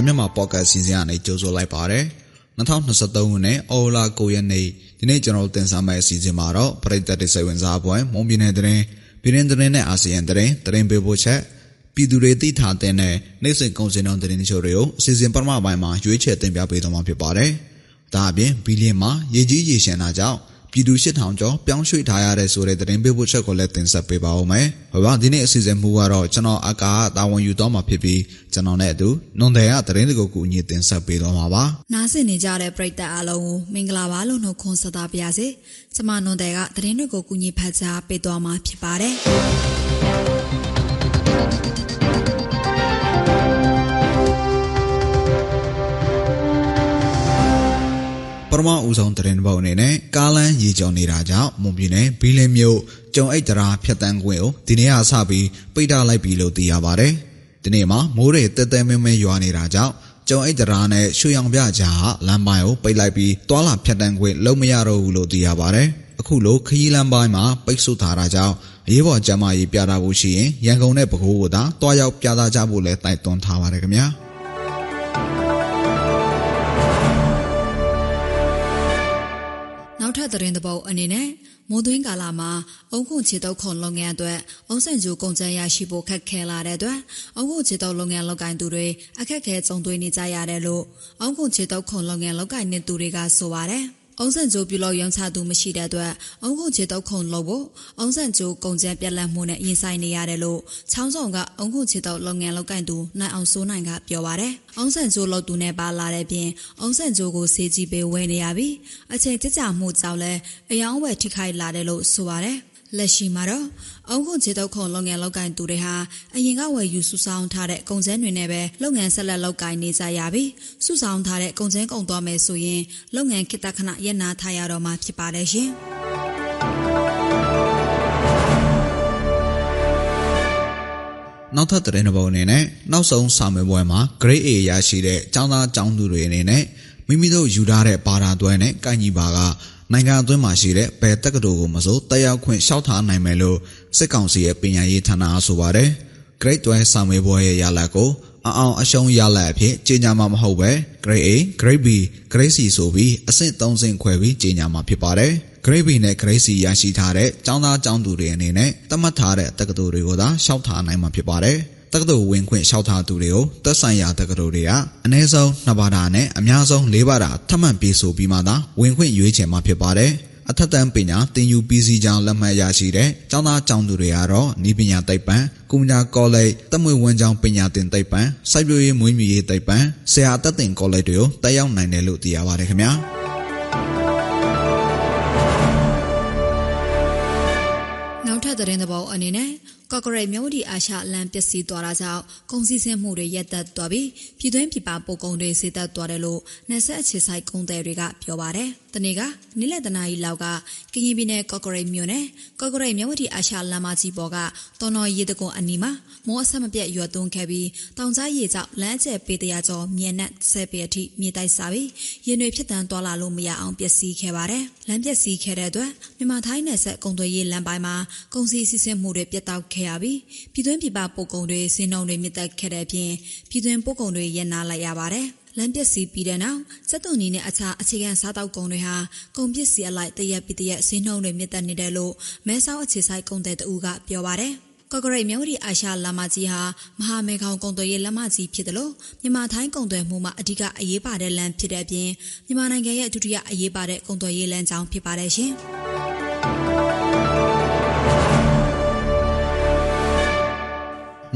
လမြန်မာပေါ့ကတ်စီစဉ်ကနေကြိုဆိုလိုက်ပါတယ်2023ခုနှစ်အော်လာ9ရက်နေ့ဒီနေ့ကျွန်တော်တို့တင်ဆက်မယ့်အစီအစဉ်မှာတော့ပရိသတ်တွေစိတ်ဝင်စားပွဲမွန်ပြည်နယ်သတင်းပြည်တွင်းသတင်းနဲ့အာဆီယံသတင်းသတင်းပေးပို့ချက်ပြည်သူတွေသိထားတဲ့နိုင်စိတ်ကုန်စင်တော်သတင်းချို့တွေကိုအစီအစဉ်ပထမပိုင်းမှာရွေးချယ်တင်ပြပေးသွားမှာဖြစ်ပါတယ်ဒါအပြင်ဘီလီယံမှာရေကြီးရေရှမ်းတာကြောင့် ပြည်သူ8000ကျော်ပြောင်းရွှေ့ထားရတဲ့ဆိုတဲ့သတင်းပေးပို့ချက်ကိုလည်းတင်ဆက်ပေးပါဦးမယ်။ဘာပါဒီနေ့အစီအစဉ်မူကတော့ကျွန်တော်အကာတာဝန်ယူတော့မှာဖြစ်ပြီးကျွန်တော်နဲ့အတူနွန်တယ်ကသတင်းတွေကိုကူညီတင်ဆက်ပေးတော့မှာပါ။နားဆင်နေကြတဲ့ပရိသတ်အားလုံးကိုမင်္ဂလာပါလို့နှုတ်ခွန်းဆက်သပါရစေ။ကျွန်မနွန်တယ်ကသတင်းတွေကိုကူညီဖတ်ကြားပေးသွားမှာဖြစ်ပါတယ်။ ထမဦးဆုံးသတင်းပုတ်အနေနဲ့ကားလန်းရေကျော်နေတာကြောင့်မွန်ပြည်နယ်ဘီလင်းမြို့ကျုံအိတ်တရာဖြတ်တန်းခွင့်ကိုဒီနေ့ကစပြီးပိတ်ထားလိုက်ပြီလို့သိရပါတယ်။ဒီနေ့မှာမိုးတွေတဲတဲမဲမဲရွာနေတာကြောင့်ကျုံအိတ်တရာနဲ့ရွှေရောင်ပြကြားဟာလမ်းပိုင်းကိုပိတ်လိုက်ပြီးတွာလာဖြတ်တန်းခွင့်လုံးမရတော့ဘူးလို့သိရပါတယ်။အခုလိုခရီးလမ်းပိုင်းမှာပိတ်ဆို့ထားတာကြောင့်အရေးပေါ်ကျန်းမာရေးပြတာဖို့ရှိရင်ရန်ကုန်နဲ့ပဲခူးကိုသာတွားရောက်ပြသကြဖို့လည်းတိုက်တွန်းထားပါတယ်ခင်ဗျာ။ နောက်ထပ်သတင်းသဘောအနေနဲ့မိုးသွင်းကာလမှာအုံခုခြေတုပ်ခုံလုပ်ငန်းအတွက်အုံဆန်ကျူကုန်ကျန်းရရှိဖို့ခက်ခဲလာတဲ့အတွက်အုံခုခြေတုပ်လုပ်ငန်းလုပ်ကိုင်သူတွေအခက်အခဲကြုံတွေ့နေကြရတယ်လို့အုံခုခြေတုပ်ခုံလုပ်ငန်းလုပ်ကိုင်နေသူတွေကဆိုပါတယ်။ အုံးဆန်ကျိုးပြုလုပ်ရောင်းချသူမရှိတဲ့အတွက်အုံးခုချေတုပ်ခုံလုပ်ဖို့အုံးဆန်ကျိုးကုန်ကျန်းပြက်လက်မှုနဲ့ရင်ဆိုင်နေရတယ်လို့ချောင်းဆောင်ကအုံးခုချေတုပ်လုပ်ငန်းလုပ်ကင်သူနိုင်အောင်စိုးနိုင်ကပြောပါတယ်။အုံးဆန်ကျိုးလုပ်သူနဲ့ပါလာတဲ့ပြင်အုံးဆန်ကျိုးကိုစေးကြည့်ပေးဝယ်နေရပြီးအချိန်ကြကြမှုကြောင့်လဲအယောင်းဝယ်ထိခိုက်လာတယ်လို့ဆိုပါတယ်။ လက်ရှိမှာတော့အုံခုခြေတုပ်ခုံလုပ်ငန်းလုပ်ကိုင်သူတွေဟာအရင်ကဝယ်ယူစုဆောင်းထားတဲ့ကုန်ကျန်းတွေနဲ့ပဲလုပ်ငန်းဆက်လက်လုပ်ကိုင်နေကြရပြီးစုဆောင်းထားတဲ့ကုန်ကျန်းကုန်သွားမယ်ဆိုရင်လုပ်ငန်းကိတ္တခဏရပ်နာထားရတော့မှာဖြစ်ပါတယ်ရှင်နောက်ထပ်တဲ့ပုံအနေနဲ့နောက်ဆုံးစာမေးပွဲမှာ Grade A ရရှိတဲ့ចောင်းသားចောင်းသူတွေအနေနဲ့မိမိတို့ယူထားတဲ့ပါတာတွဲနဲ့ကိုင်ညီပါက နိုင်ငံအတွင်းမှာရှိတဲ့ဘယ်တက္ကသိုလ်ကိုမဆိုတက်ရောက်ခွင့်လျှောက်ထားနိုင်မယ်လို့စစ်ကောင်စီရဲ့ပညာရေးဌာနအားဆိုပါတယ်။ Grade 12စာမေးပွဲရဲ့ရလဒ်ကိုအအောင်အရှုံးရလဒ်အဖြစ်ကြေညာမှာမဟုတ်ပဲ Grade A, Grade B, Grade C ဆိုပြီးအဆင့်၃ဆင့်ခွဲပြီးကြေညာမှာဖြစ်ပါတယ်။ Grade B နဲ့ Grade C ရရှိထားတဲ့ကျောင်းသားကျောင်းသူတွေအနေနဲ့သတ်မှတ်ထားတဲ့တက္ကသိုလ်တွေကိုသာလျှောက်ထားနိုင်မှာဖြစ်ပါတယ်။ တက္ကသိုလ်ဝင်ခွင့်လျှောက်ထားသူတွေကိုသက်ဆိုင်ရာတက္ကသိုလ်တွေကအနည်းဆုံး2ဘာသာနဲ့အများဆုံး4ဘာသာထပ်မံပြေဆိုပြီးမှသာဝင်ခွင့်ရွေးချယ်မှာဖြစ်ပါတယ်။အထက်တန်းပညာသင်ယူပြီးစီးကြောင်းလက်မှတ်ရရှိတဲ့ကျောင်းသားကျောင်းသူတွေကတော့ဤပညာသိပ္ပံကုမ္ပဏီကောလိပ်တမွေဝန်ကျောင်းပညာသင်သိပ္ပံစိုက်ပျိုးရေးမွေးမြူရေးသိပ္ပံဆရာတက်တင်ကောလိပ်တွေကိုတက်ရောက်နိုင်တယ်လို့သိရပါတယ်ခင်ဗျာနောက်ထပ်သတင်းသဘောအနေနဲ့ ကော့ကရိတ်မြို့ဒီအာရှလမ်းပျက်စီးသွားတာကြောင့်ကုန်စည်စင်းမှုတွေရပ်တန့်သွားပြီးပြည်တွင်းပြည်ပပို့ကုန်တွေဈေးသက်သွားတယ်လို့နယ်ဆက်အခြေဆိုင်ကုန်သည်တွေကပြောပါတယ်။တနေ့ကနေ့လယ်တနာရီလောက်ကကရင်ပြည်နယ်ကော့ကရိတ်မြို့နယ်ကော့ကရိတ်မြို့ဒီအာရှလမ်းမကြီးပေါ်ကတော်တော်ရေတကွန်အနီးမှာမောအဆက်မပြတ်ရွာသွန်းခဲ့ပြီးတောင်ကြားရေကြောင့်လမ်းကျဲပေတရာကျော်မြေနက်ဆဲပေအထိမြေတိုက်စားပြီးရေနွေဖြစ်တန်းသွားလာလို့မရအောင်ပျက်စီးခဲ့ပါတယ်။လမ်းပျက်စီးခဲ့တဲ့အတွက်မြန်မာထိုင်းနယ်ဆက်ကုန်သွယ်ရေးလမ်းပိုင်းမှာကုန်စည်စီးဆင်းမှုတွေပြတ်တောက်ခဲ့ရပြီးပြည်တွင်းပြည်ပပို့ကုန်တွေစင်းနှုံတွေမြင့်တက်ခဲ့တဲ့အပြင်ပြည်တွင်းပို့ကုန်တွေရပ်နားလိုက်ရပါတယ်။လမ်းပစ္စည်းပြီးတဲ့နောက်စက်သွန်နီနဲ့အခြားအခြေခံစားတောက်ကုန်တွေဟာကုန်ပစ္စည်းအလိုက်တရက်ပြီးတရက်ဈေးနှုန်းတွေမြင့်တက်နေတယ်လို့မဲဆောက်အခြေဆိုင်ကုန်တဲ့တူကပြောပါရယ်ကော့ကရိတ်မြို့ဒီအာရှလမ်းမကြီးဟာမဟာမေခေါင်ကုန်သွယ်ရေးလမ်းမကြီးဖြစ်တယ်လို့မြန်မာထိုင်းကုန်သွယ်မှုမှာအဓိကအရေးပါတဲ့လမ်းဖြစ်တဲ့အပြင်မြန်မာနိုင်ငံရဲ့ဒုတိယအရေးပါတဲ့ကုန်သွယ်ရေးလမ်းကြောင်းဖြစ်ပါတယ်ရှင်။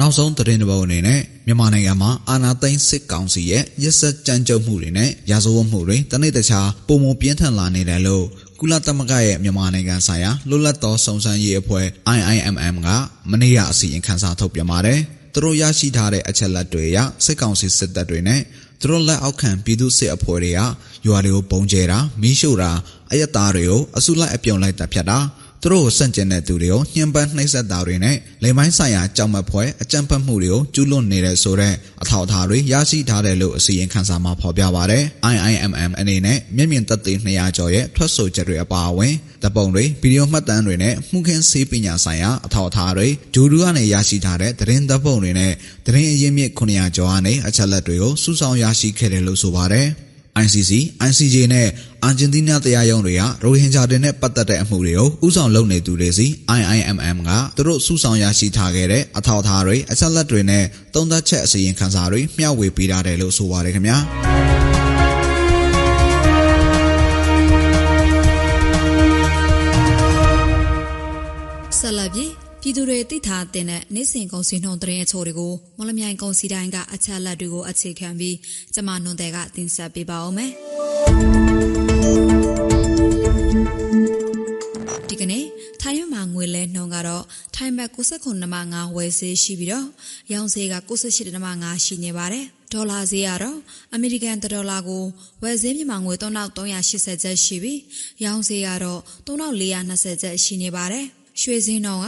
နောက်ဆုံးသတင်းတစ်ပုဒ်အနေနဲ့မြန်မာနိုင်ငံမှာအာဏာသိမ်းစစ်ကောင်စီရဲ့ရက်စက်ကြမ်းကြုတ်မှုတွေနဲ့ရာဇဝတ်မှုတွေတနေ့တခြားပုံမပြင်းထန်လာနေတယ်လို့ကုလသမဂ္ဂရဲ့မြန်မာနိုင်ငံဆိုင်ရာလွတ်လပ်သောစုံစမ်းရေးအဖွဲ့ IIMM ကမနေ့ကအစီရင်ခံစာထုတ်ပြန်ပါတယ်။သူတို့ရရှိထားတဲ့အချက်လက်တွေအရစစ်ကောင်စီစစ်တပ်တွေနဲ့သူတို့လက်အောက်ခံပြည်သူစစ်အဖွဲ့တွေကရွာတွေကိုပုံကျဲတာမီးရှို့တာအယက်သားတွေကိုအစုလိုက်အပြုံလိုက်တပ်ဖြတ်တာ သူသူတို့ကိုစန့်ကျင်တဲ့သူတွေကိုညှဉ်းပန်းနှိပ်စက်တာတွေနဲ့လိမ်ပိုင်းဆိုင်ရာကြောက်မက်ဖွယ်အကြမ်းဖက်မှုတွေကိုကျူးလွန်နေတဲ့ဆိုတဲ့အထောက်အထားတွေရရှိထားတယ်လို့အစီရင်ခံစာမှာဖော်ပြပါတယ်။ IIMM အနေနဲ့မျက်မြင်သက်သေ200ကျော်ရဲ့ထွက်ဆိုချက်တွေအပါအဝင်ဓပုံတွေဗီဒီယိုမှတ်တမ်းတွေနဲ့မှုခင်းဆေးပညာဆိုင်ရာအထောက်အထားတွေဂျိုဒူကနေရရှိထားတဲ့သတင်းဓပုံတွေနဲ့သတင်းအရင်းမြစ်900ကျော်ကနေအချက်လက်တွေကိုစုဆောင်းရရှိခဲ့တယ်လို့ဆိုပါတယ်။ ICC, ICJ နဲ့အာဂျင်တီးနားတရားရုံးတွေကရိုဟင်ဂျာတွေနဲ့ပတ်သက်တဲ့အမှုတွေကိုဥဆောင်လုပ်နေသူတွေစီ IIMM ကသူတို့စုဆောင်ရရှိထားခဲ့တဲ့အထောက်အထားတွေအချက်လက်တွေနဲ့သုံးသပ်ချက်အစီရင်ခံစာတွေမျှဝေပေးထားတယ်လို့ဆိုပါတယ်ခင်ဗျာဆက်လက် ပြီးပြည်သူတွေသိထားတဲ့နေ့စဉ်ကုန်စည်နှုန်းသတင်းအချို့တွေကိုမလမြိုင်ကုန်စည်တိုင်းကအချက်လက်တွေကိုအခြေခံပြီးကျမနွန်တဲ့ကတင်ဆက်ပေးပါအောင်မယ်။ဒီကနေ့ထိုင်းမှာငွေလဲနှုန်းကတော့ထိုင်းဘတ်69.5ဝယ်ဈေးရှိပြီးတော့ရောင်းဈေးက98.5ရှိနေပါတယ်။ဒေါ်လာဈေးကတော့အမေရိကန်ဒေါ်လာကိုဝယ်ဈေးမြန်မာငွေ3380ကျပ်ရှိပြီးရောင်းဈေးကတော့3420ကျပ်ရှိနေပါတယ်။ ရွှေစင်းတော်က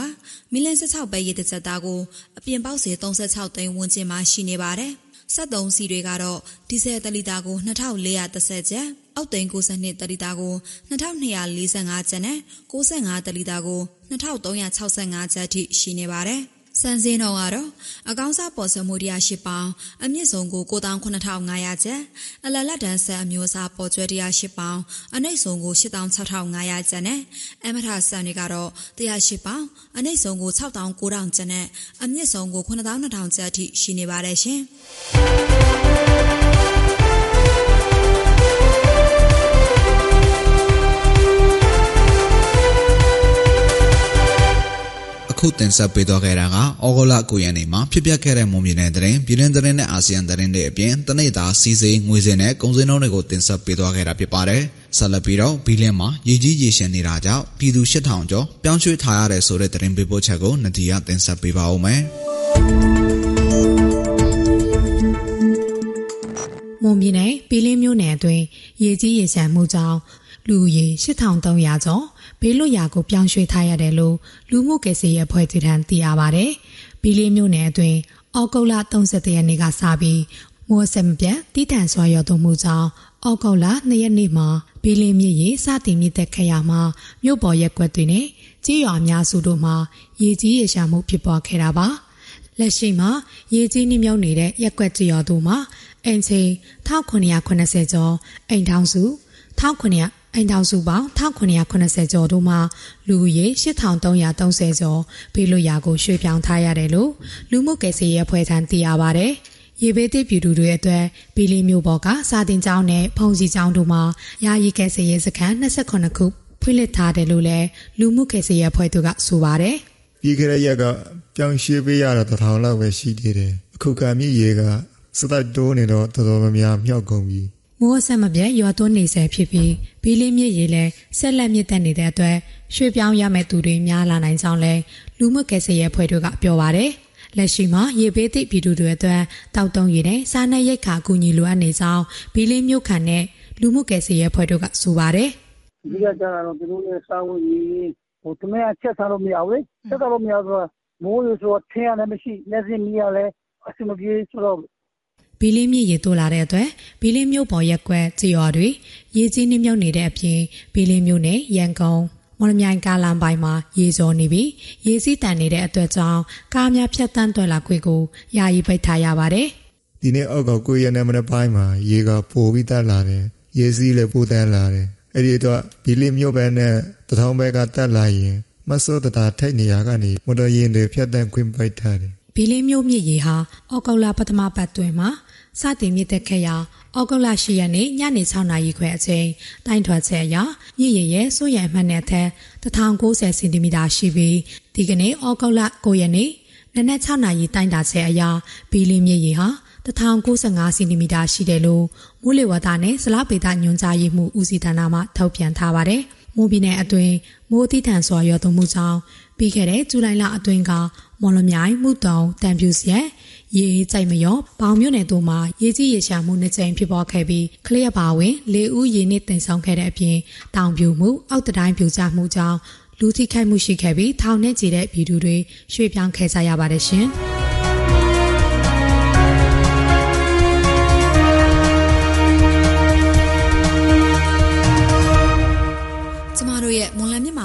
မီလန်16ပဲရည်တစ်ချက်သားကိုအပြင်ပေါက်စီ36သိန်းဝန်းကျင်မှာရှိနေပါတယ်။73စီတွေကတော့ဒီဇယ်တလီတာကို2430ကျပ်အောက်သိန်း92တလီတာကို2245ကျပ်နဲ့65တလီတာကို2365ကျပ်ထိရှိနေပါတယ်။ စံစင်းတော်ကတော့အကောင်းစားပေါ်စမှုတရားရှိပေါင်းအမြင့်ဆုံးကို9500ကျပ်အလလတ်တန်းဆက်အမျိုးအစားပေါ်ကျွဲတရားရှိပေါင်းအနှိမ့်ဆုံးကို16500ကျပ်နဲ့အမထဆန်တွေကတော့တရားရှိပေါင်းအနှိမ့်ဆုံးကို6900ကျပ်နဲ့အမြင့်ဆုံးကို9200ကျပ်အထိရှိနေပါတယ်ရှင် ခုတင်ဆက်ပေးသွားခဲ့တာကဩဂုတ်လ9ရက်နေ့မှာဖြစ်ပျက်ခဲ့တဲ့မွန်ပြည်နယ်သတင်းပြည်တွင်းသတင်းနဲ့အာဆီယံသတင်းတွေအပြင်တနေ့တာစီးစိမ်ငွေစင်နဲ့ကုန်စည်နှုန်းတွေကိုတင်ဆက်ပေးသွားခဲ့တာဖြစ်ပါတယ်။ဆက်လက်ပြီးတော့ဘီလင်းမှာရေကြီးရေရှင်နေတာကြောင့်ပြည်သူ8000ကျော်ပြောင်းရွှေ့ထားရတဲ့ဆိုတဲ့သတင်းပေးပို့ချက်ကိုနဒီယာတင်ဆက်ပေးပါဦးမယ်။ မွန်ပြည်နယ်ဘီလင်းမြို့နယ်အတွင်းရေကြီးရေရှမ်းမှုကြောင့်လူဦးရေ8300ကျော်ဘေးလွတ်ရာကိုပြောင်းရွှေ့ထားရတယ်လို့လူမှုကယ်ဆယ်ရေးအဖွဲ့အစည်းထံသိရပါဗျ။ဘီလီမျိုးနယ်အတွင်းအောက်ကုတ်လ30ရက်နေ့ကစပြီးမိုးစမပြတ်တိတန်စွာရောသွမှုကြောင့်အောက်ကုတ်လ2ရက်နေ့မှာဘီလီမြစ်ရေစတင်မြင့်တက်ခဲ့ရမှာမြို့ပေါ်ရက်ကွက်တွေနဲ့ကြီးရွာအများစုတို့မှာရေကြီးရေရှာမှုဖြစ်ပေါ်ခဲ့တာပါ။လက်ရှိမှာရေကြီးနှိမ့်မြုပ်နေတဲ့ရက်ကွက်ကြီးရွာတို့မှာ အင်ချင်း1980ကျော်အိမ်ထောင်စု1900အိမ်ထောင်စုပေါင်း1980ကျော်တို့မှာလူဦးရေ8330ကျော်ဘေးလွတ်ရာကိုရွှေ့ပြောင်းထားရတယ်လို့လူမှုကယ်ဆယ်ရေးအဖွဲ့ထံသိရပါဗျ။ရေဘေးသစ်ပြည်သူတွေအတွက်ဘီလီမျိုးပေါ်ကစာတင်ကျောင်းနဲ့ဖုန်စီကျောင်းတို့မှာယာယီကယ်ဆယ်ရေးစခန်း28ခုဖွင့်လှစ်ထားတယ်လို့လည်းလူမှုကယ်ဆယ်ရေးအဖွဲ့တို့ကဆိုပါတယ်။ပြီးခဲ့တဲ့ရက်ကပြောင်းရွှေ့ပေးရတာတထောင်လောက်ပဲရှိသေးတယ်။အခုကမြည်ရေက စသက်တိုးနေတော့တော်တော်များများမြောက်ကုန်ပြီ။မိုးဆက်မပြတ်ရွာသွန်းနေဆဲဖြစ်ပြီးဘီလင်းမြစ်ရေလည်းဆက်လက်မြင့်တက်နေတဲ့အတွက်ရွှေ့ပြောင်းရမယ့်သူတွေများလာနိုင်ကြောင်းလည်းလူမှုကယ်ဆယ်ရေးအဖွဲ့တို့ကပြောပါတယ်။လက်ရှိမှာရေဘေးသည့်ပြည်သူတွေအတွက်တောက်တုံးရည်နဲ့စားနပ်ရိက္ခာအကူအညီလိုအပ်နေကြောင်းဘီလင်းမြို့ခံနဲ့လူမှုကယ်ဆယ်ရေးအဖွဲ့တို့ကဆိုပါတယ်။ဒီကကြတော့သူတို့လည်းစားဖို့ရည်ဟိုတမန်ချက်စားလို့မရဘူးလေ။ချက်စားလို့မရဆိုတော့မိုးရဆိုထင်းရလည်းမရှိလက်စင်းမီရလည်းအဆင်မပြေဆိုတော့ ဘီလင်းမြစ်ရေတိုးလာတဲ့အတွက်ဘီလင်းမြို့ပေါ်ရက်ကွက်ကြေးရွာတွေရေကြီးနှိမ့်မြုပ်နေတဲ့အပြင်ဘီလင်းမြို့နယ်ရန်ကုန်မော်လမြိုင်ကားလမ်းပိုင်းမှာရေစောနေပြီးရေစီးတန်နေတဲ့အတွက်ကြောင့်ကားများဖြတ်တန်းတွယ်လာခွင့်ကိုယာယီပိတ်ထားရပါတယ်။ဒီနေ့အောက်ကကိုရနေမနေ့ပိုင်းမှာရေကပိုပြီးတက်လာတယ်။ရေစီးလည်းပိုတန်းလာတယ်။အဲ့ဒီတော့ဘီလင်းမြို့ဘက်နဲ့တထောင်ဘက်ကတက်လာရင်မဆိုးတတာထိုက်နေရကနေမော်တော်ယာဉ်တွေဖြတ်တန်းခွင့်ပိတ်ထားတယ်။ဘီလင်းမြို့မြစ်ရေဟာအောက်ကောလာပထမပတ်တွင်မှာ စတင်မြင့်တက်ခဲ့ရာဩဂုတ်လ10ရက်နေ့ညနေ6နာရီခွဲအချိန်တိုင်းထွက်ချက်အရမြင့်ရရဲ့စိုးရံမှတ်နဲ့ထက်1090စင်တီမီတာရှိပြီးဒီကနေ့ဩဂုတ်လ9ရက်နေ့နနက်6နာရီတိုင်းတာချက်အရဘီလင်းမြင့်ရဟာ1095စင်တီမီတာရှိတယ်လို့မိုးလေဝသနဲ့ဇလားပေတာညွှန်ကြားရေးမှုဦးစီးဌာနမှထုတ်ပြန်ထားပါတယ်။မိုးပြည်နယ်အတွင်းမိုးတိထန်စွာရွာသွန်းမှုကြောင့်ပြီးခဲ့တဲ့ဇူလိုင်လအတွင်းက မော်လမြိုင်မှုတုံတံပြူစီရဲ့ရေအေးကြိုက်မရောဘောင်မြို့နယ်တို့မှာရေကြီးရေရှာမှုနှစ်ကြိမ်ဖြစ်ပေါ်ခဲ့ပြီးကလျက်ပါဝင်လေဦးရေနစ်တင်ဆောင်ခဲ့တဲ့အပြင်တောင်ပြူမှုအောက်တတိုင်းပြူကျမှုကြောင့်လူထိခိုက်မှုရှိခဲ့ပြီးထောင်နဲ့ချီတဲ့ပြည်သူတွေရွှေ့ပြောင်းခဲ့ကြရပါတယ်ရှင်။။